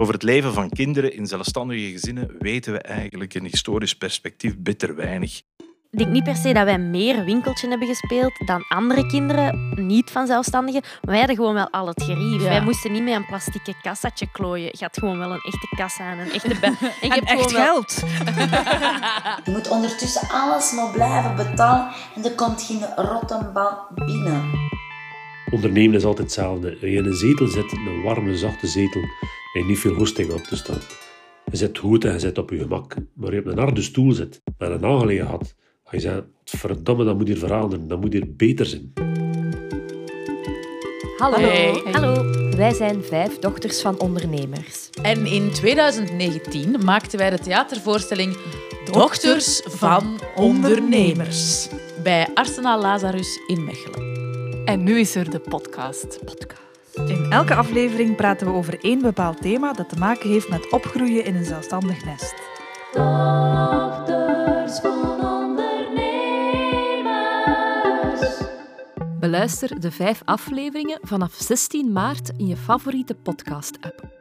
Over het leven van kinderen in zelfstandige gezinnen weten we eigenlijk in historisch perspectief bitter weinig. Ik denk niet per se dat wij meer winkeltje hebben gespeeld dan andere kinderen, niet van zelfstandigen. Maar wij hadden gewoon wel al het gerief. Ja. Wij moesten niet met een plastieke kassatje klooien. Je had gewoon wel een echte kassa en een echte... Bij. En je En hebt echt wel- geld. Je moet ondertussen alles nog blijven betalen en er komt geen rottenbal binnen. Ondernemen is altijd hetzelfde. Als je in een zetel zit, een warme, zachte zetel, en niet veel hoesting op te staan. Je zit goed en je zit op je gemak. Maar je op een harde stoel zit, met een nagelegen had, ga je zeggen, verdomme, dat moet hier veranderen, dat moet hier beter zijn. Hallo. Hey. Hallo. Wij zijn vijf dochters van ondernemers. En in 2019 maakten wij de theatervoorstelling Dochters van Ondernemers bij Arsenaal Lazarus in Mechelen. En nu is er de podcast. In elke aflevering praten we over één bepaald thema dat te maken heeft met opgroeien in een zelfstandig nest. Beluister de vijf afleveringen vanaf 16 maart in je favoriete podcast-app.